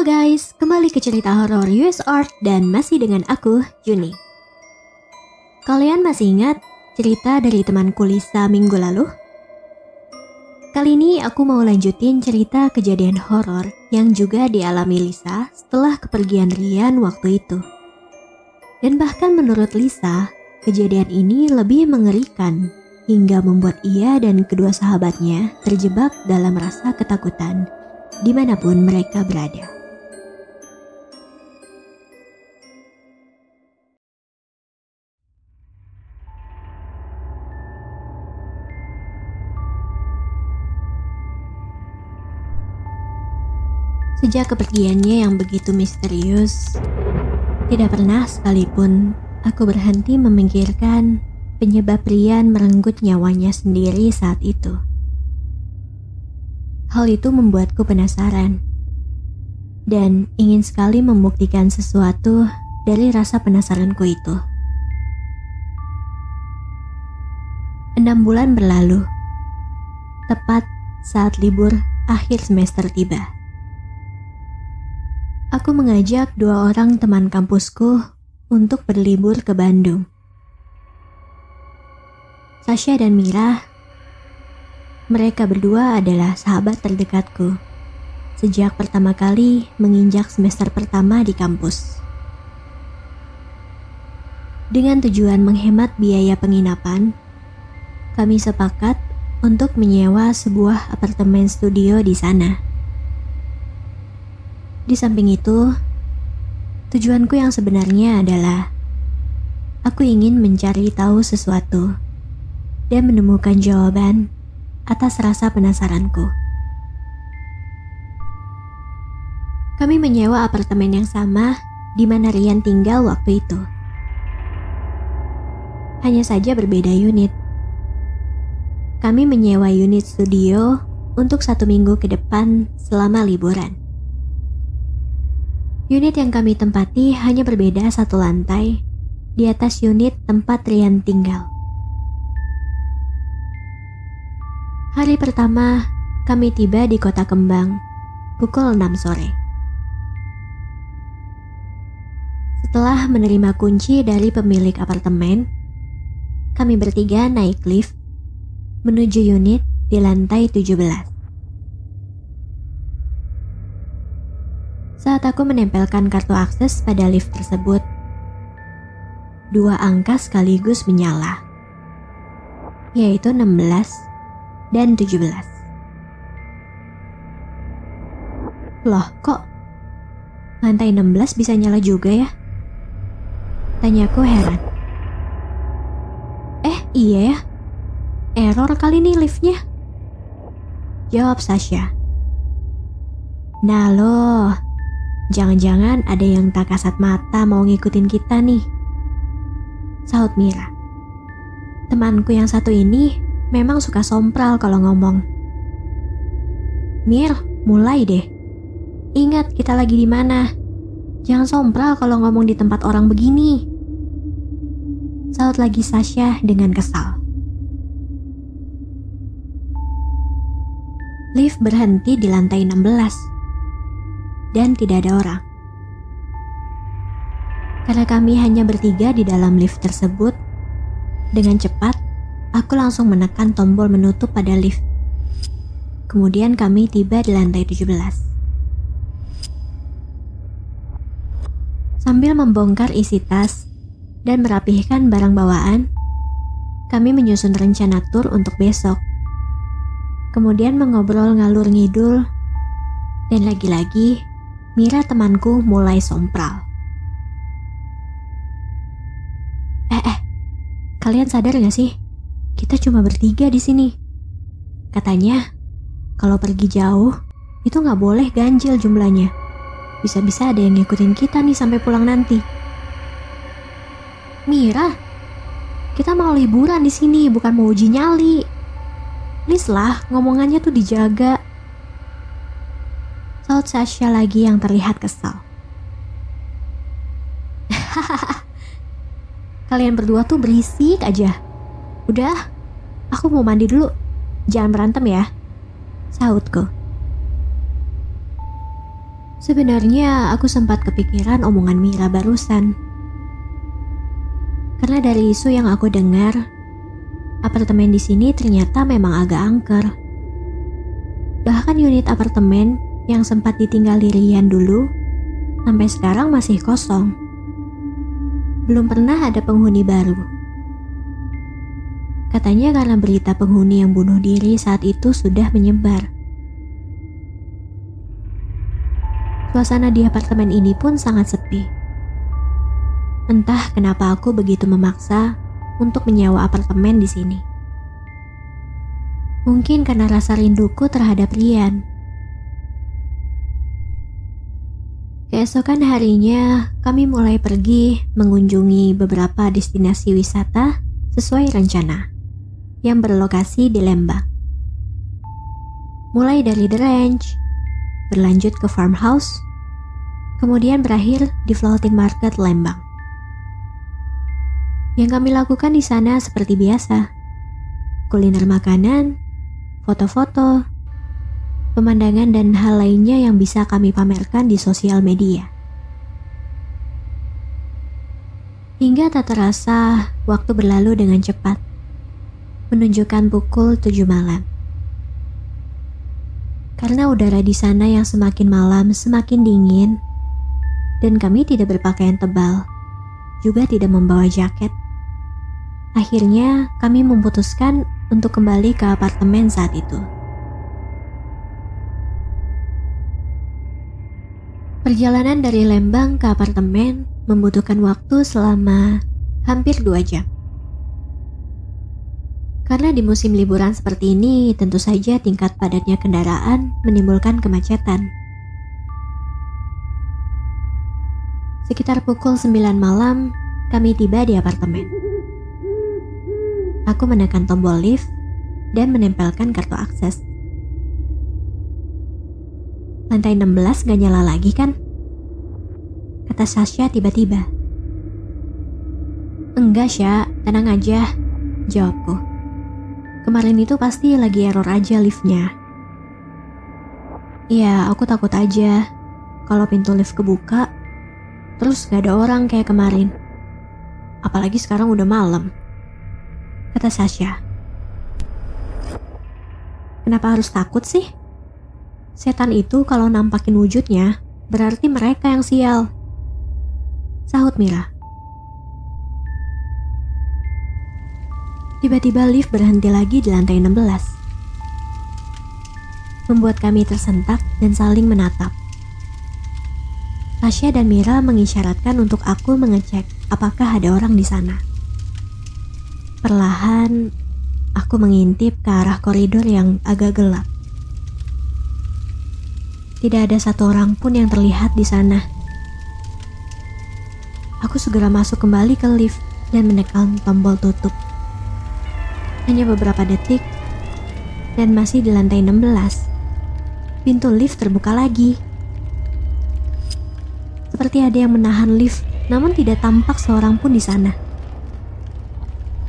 Halo guys, kembali ke cerita horor US Art dan masih dengan aku, Juni. Kalian masih ingat cerita dari temanku Lisa minggu lalu? Kali ini aku mau lanjutin cerita kejadian horor yang juga dialami Lisa setelah kepergian Rian waktu itu. Dan bahkan menurut Lisa, kejadian ini lebih mengerikan hingga membuat ia dan kedua sahabatnya terjebak dalam rasa ketakutan di mana pun mereka berada. Sejak kepergiannya yang begitu misterius, tidak pernah sekalipun aku berhenti memikirkan penyebab Rian merenggut nyawanya sendiri saat itu. Hal itu membuatku penasaran dan ingin sekali membuktikan sesuatu dari rasa penasaranku itu. Enam bulan berlalu, tepat saat libur akhir semester tiba aku mengajak dua orang teman kampusku untuk berlibur ke Bandung. Sasha dan Mira, mereka berdua adalah sahabat terdekatku sejak pertama kali menginjak semester pertama di kampus. Dengan tujuan menghemat biaya penginapan, kami sepakat untuk menyewa sebuah apartemen studio di sana. Di samping itu, tujuanku yang sebenarnya adalah aku ingin mencari tahu sesuatu dan menemukan jawaban atas rasa penasaranku. Kami menyewa apartemen yang sama di mana Rian tinggal waktu itu. Hanya saja berbeda unit. Kami menyewa unit studio untuk satu minggu ke depan selama liburan. Unit yang kami tempati hanya berbeda satu lantai di atas unit tempat Rian tinggal. Hari pertama, kami tiba di kota Kembang pukul 6 sore. Setelah menerima kunci dari pemilik apartemen, kami bertiga naik lift menuju unit di lantai 17. Saat aku menempelkan kartu akses pada lift tersebut. Dua angka sekaligus menyala, yaitu 16 dan 17. Loh, kok lantai 16 bisa nyala juga ya? Tanyaku heran. Eh, iya ya. Error kali nih liftnya. Jawab Sasha. Nah loh, Jangan-jangan ada yang tak kasat mata mau ngikutin kita nih. Saut Mira. Temanku yang satu ini memang suka sompral kalau ngomong. Mir, mulai deh. Ingat kita lagi di mana. Jangan sompral kalau ngomong di tempat orang begini. Saut lagi Sasha dengan kesal. Lift berhenti di lantai 16 dan tidak ada orang. Karena kami hanya bertiga di dalam lift tersebut, dengan cepat aku langsung menekan tombol menutup pada lift. Kemudian kami tiba di lantai 17. Sambil membongkar isi tas dan merapihkan barang bawaan, kami menyusun rencana tur untuk besok. Kemudian mengobrol ngalur ngidul, dan lagi-lagi Mira temanku mulai sompral. Eh, eh, kalian sadar gak sih? Kita cuma bertiga di sini. Katanya, kalau pergi jauh, itu gak boleh ganjil jumlahnya. Bisa-bisa ada yang ngikutin kita nih sampai pulang nanti. Mira, kita mau liburan di sini, bukan mau uji nyali. Please lah, ngomongannya tuh dijaga. Saut Sasha lagi yang terlihat kesal. Kalian berdua tuh berisik aja. Udah, aku mau mandi dulu. Jangan berantem ya. Sautku. Sebenarnya aku sempat kepikiran omongan Mira barusan. Karena dari isu yang aku dengar, apartemen di sini ternyata memang agak angker. Bahkan unit apartemen yang sempat ditinggali Rian dulu, sampai sekarang masih kosong. Belum pernah ada penghuni baru. Katanya karena berita penghuni yang bunuh diri saat itu sudah menyebar. Suasana di apartemen ini pun sangat sepi. Entah kenapa aku begitu memaksa untuk menyewa apartemen di sini. Mungkin karena rasa rinduku terhadap Rian. Keesokan harinya, kami mulai pergi mengunjungi beberapa destinasi wisata sesuai rencana yang berlokasi di Lembang. Mulai dari The Ranch, berlanjut ke farmhouse, kemudian berakhir di floating market Lembang. Yang kami lakukan di sana seperti biasa, kuliner makanan, foto-foto, pemandangan dan hal lainnya yang bisa kami pamerkan di sosial media. Hingga tak terasa waktu berlalu dengan cepat menunjukkan pukul 7 malam. Karena udara di sana yang semakin malam semakin dingin, dan kami tidak berpakaian tebal, juga tidak membawa jaket. Akhirnya, kami memutuskan untuk kembali ke apartemen saat itu. Perjalanan dari Lembang ke apartemen membutuhkan waktu selama hampir dua jam. Karena di musim liburan seperti ini, tentu saja tingkat padatnya kendaraan menimbulkan kemacetan. Sekitar pukul 9 malam, kami tiba di apartemen. Aku menekan tombol lift dan menempelkan kartu akses. Lantai 16 gak nyala lagi kan? Kata Sasha tiba-tiba. Enggak, Sya. Tenang aja. Jawabku. Kemarin itu pasti lagi error aja liftnya. Iya, aku takut aja kalau pintu lift kebuka, terus gak ada orang kayak kemarin. Apalagi sekarang udah malam. Kata Sasha. Kenapa harus takut sih? Setan itu kalau nampakin wujudnya, berarti mereka yang sial. Sahut Mira. Tiba-tiba lift berhenti lagi di lantai 16. Membuat kami tersentak dan saling menatap. Tasya dan Mira mengisyaratkan untuk aku mengecek apakah ada orang di sana. Perlahan, aku mengintip ke arah koridor yang agak gelap. Tidak ada satu orang pun yang terlihat di sana. Aku segera masuk kembali ke lift dan menekan tombol tutup. Hanya beberapa detik dan masih di lantai 16. Pintu lift terbuka lagi. Seperti ada yang menahan lift, namun tidak tampak seorang pun di sana.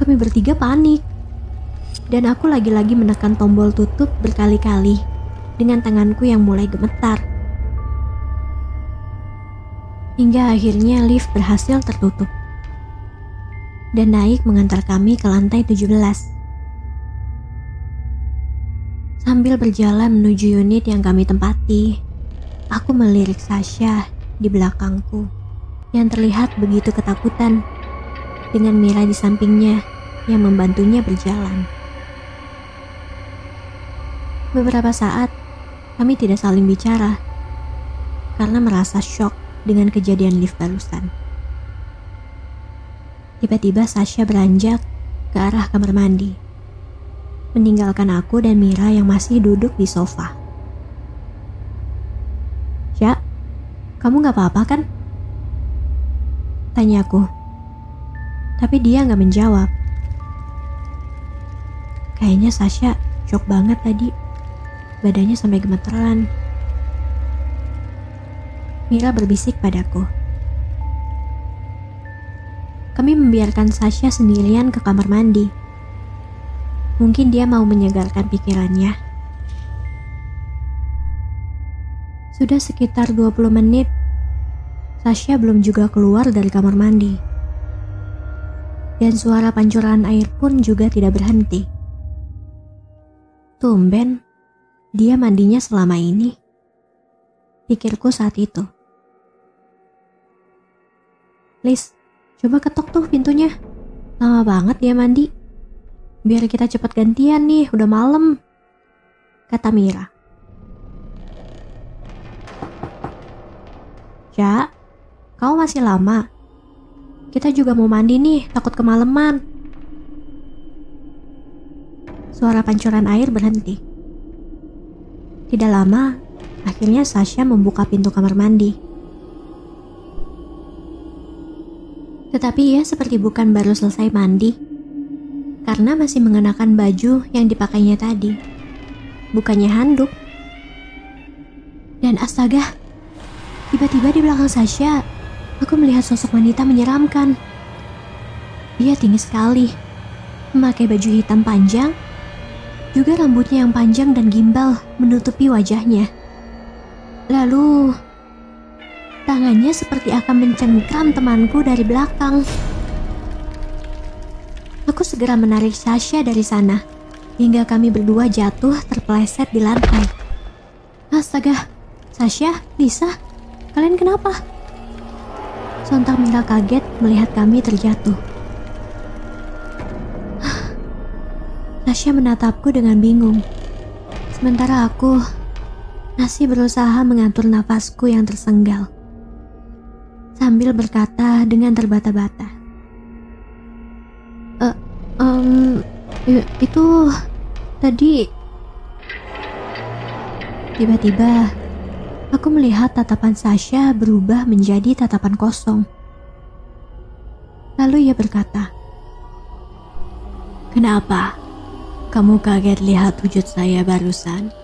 Kami bertiga panik. Dan aku lagi-lagi menekan tombol tutup berkali-kali dengan tanganku yang mulai gemetar. Hingga akhirnya lift berhasil tertutup dan naik mengantar kami ke lantai 17. Sambil berjalan menuju unit yang kami tempati, aku melirik Sasha di belakangku yang terlihat begitu ketakutan dengan Mira di sampingnya yang membantunya berjalan. Beberapa saat kami tidak saling bicara karena merasa shock dengan kejadian lift barusan. Tiba-tiba Sasha beranjak ke arah kamar mandi meninggalkan aku dan Mira yang masih duduk di sofa. Ya, kamu gak apa-apa kan? Tanya aku. Tapi dia gak menjawab. Kayaknya Sasha shock banget tadi. Badannya sampai gemeteran. Mira berbisik padaku. Kami membiarkan Sasha sendirian ke kamar mandi Mungkin dia mau menyegarkan pikirannya. Sudah sekitar 20 menit, Sasha belum juga keluar dari kamar mandi. Dan suara pancuran air pun juga tidak berhenti. Tumben, dia mandinya selama ini. Pikirku saat itu. Liz, coba ketok tuh pintunya. Lama banget dia mandi. Biar kita cepat gantian nih, udah malam. Kata Mira. Ya, kau masih lama. Kita juga mau mandi nih, takut kemalaman. Suara pancuran air berhenti. Tidak lama, akhirnya Sasha membuka pintu kamar mandi. Tetapi ia seperti bukan baru selesai mandi, karena masih mengenakan baju yang dipakainya tadi. Bukannya handuk. Dan astaga, tiba-tiba di belakang Sasha aku melihat sosok wanita menyeramkan. Dia tinggi sekali, memakai baju hitam panjang, juga rambutnya yang panjang dan gimbal menutupi wajahnya. Lalu, tangannya seperti akan mencengkram temanku dari belakang. Aku segera menarik Sasha dari sana, hingga kami berdua jatuh terpeleset di lantai. Astaga, Sasha, Lisa, kalian kenapa? Sontak Mira kaget melihat kami terjatuh. Tasya menatapku dengan bingung. Sementara aku masih berusaha mengatur nafasku yang tersenggal. Sambil berkata dengan terbata-bata. E, um, itu tadi tiba-tiba Aku melihat tatapan Sasha berubah menjadi tatapan kosong. Lalu ia berkata, Kenapa? Kamu kaget lihat wujud saya barusan?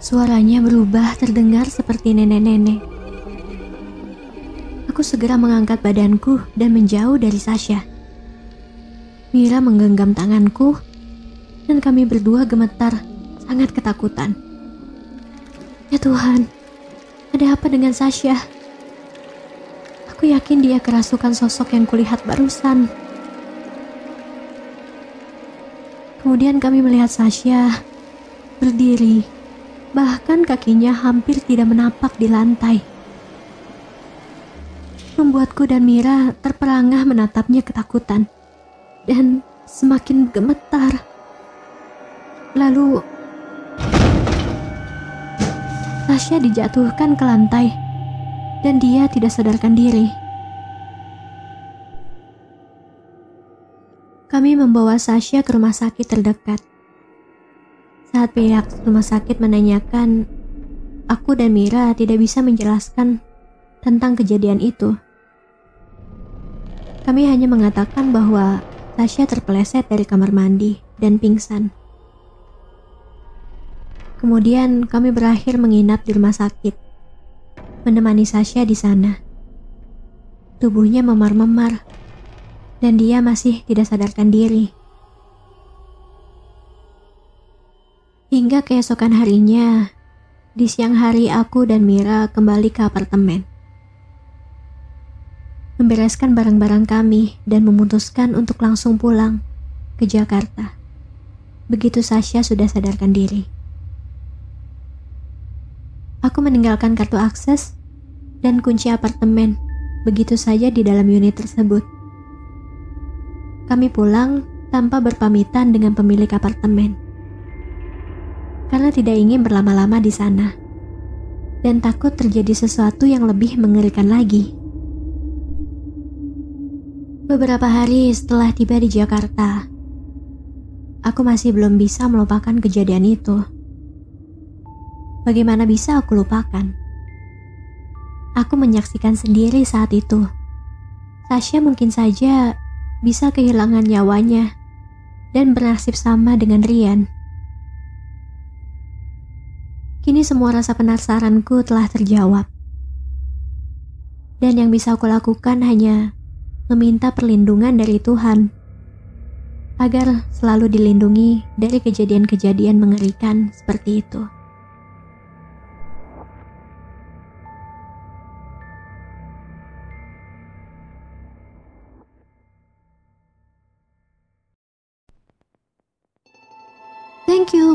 Suaranya berubah terdengar seperti nenek-nenek. Aku segera mengangkat badanku dan menjauh dari Sasha. Mira menggenggam tanganku dan kami berdua gemetar sangat ketakutan. Ya Tuhan, ada apa dengan Sasha? Aku yakin dia kerasukan sosok yang kulihat barusan. Kemudian kami melihat Sasha berdiri, bahkan kakinya hampir tidak menapak di lantai. Membuatku dan Mira terperangah menatapnya ketakutan dan semakin gemetar. Lalu Tasya dijatuhkan ke lantai dan dia tidak sadarkan diri. Kami membawa Sasha ke rumah sakit terdekat. Saat pihak rumah sakit menanyakan, aku dan Mira tidak bisa menjelaskan tentang kejadian itu. Kami hanya mengatakan bahwa Sasha terpeleset dari kamar mandi dan pingsan. Kemudian kami berakhir menginap di rumah sakit, menemani Sasha di sana. Tubuhnya memar-memar, dan dia masih tidak sadarkan diri. Hingga keesokan harinya, di siang hari aku dan Mira kembali ke apartemen. Membereskan barang-barang kami dan memutuskan untuk langsung pulang ke Jakarta. Begitu Sasha sudah sadarkan diri. Aku meninggalkan kartu akses dan kunci apartemen begitu saja di dalam unit tersebut. Kami pulang tanpa berpamitan dengan pemilik apartemen. Karena tidak ingin berlama-lama di sana. Dan takut terjadi sesuatu yang lebih mengerikan lagi. Beberapa hari setelah tiba di Jakarta, aku masih belum bisa melupakan kejadian itu. Bagaimana bisa aku lupakan? Aku menyaksikan sendiri saat itu. Tasya mungkin saja bisa kehilangan nyawanya dan bernasib sama dengan Rian. Kini semua rasa penasaranku telah terjawab. Dan yang bisa aku lakukan hanya meminta perlindungan dari Tuhan agar selalu dilindungi dari kejadian-kejadian mengerikan seperti itu.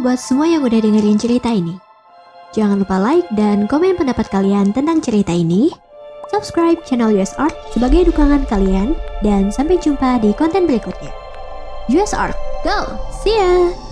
Buat semua yang udah dengerin cerita ini. Jangan lupa like dan komen pendapat kalian tentang cerita ini. Subscribe channel US Art sebagai dukungan kalian dan sampai jumpa di konten berikutnya. US Art, go! See ya!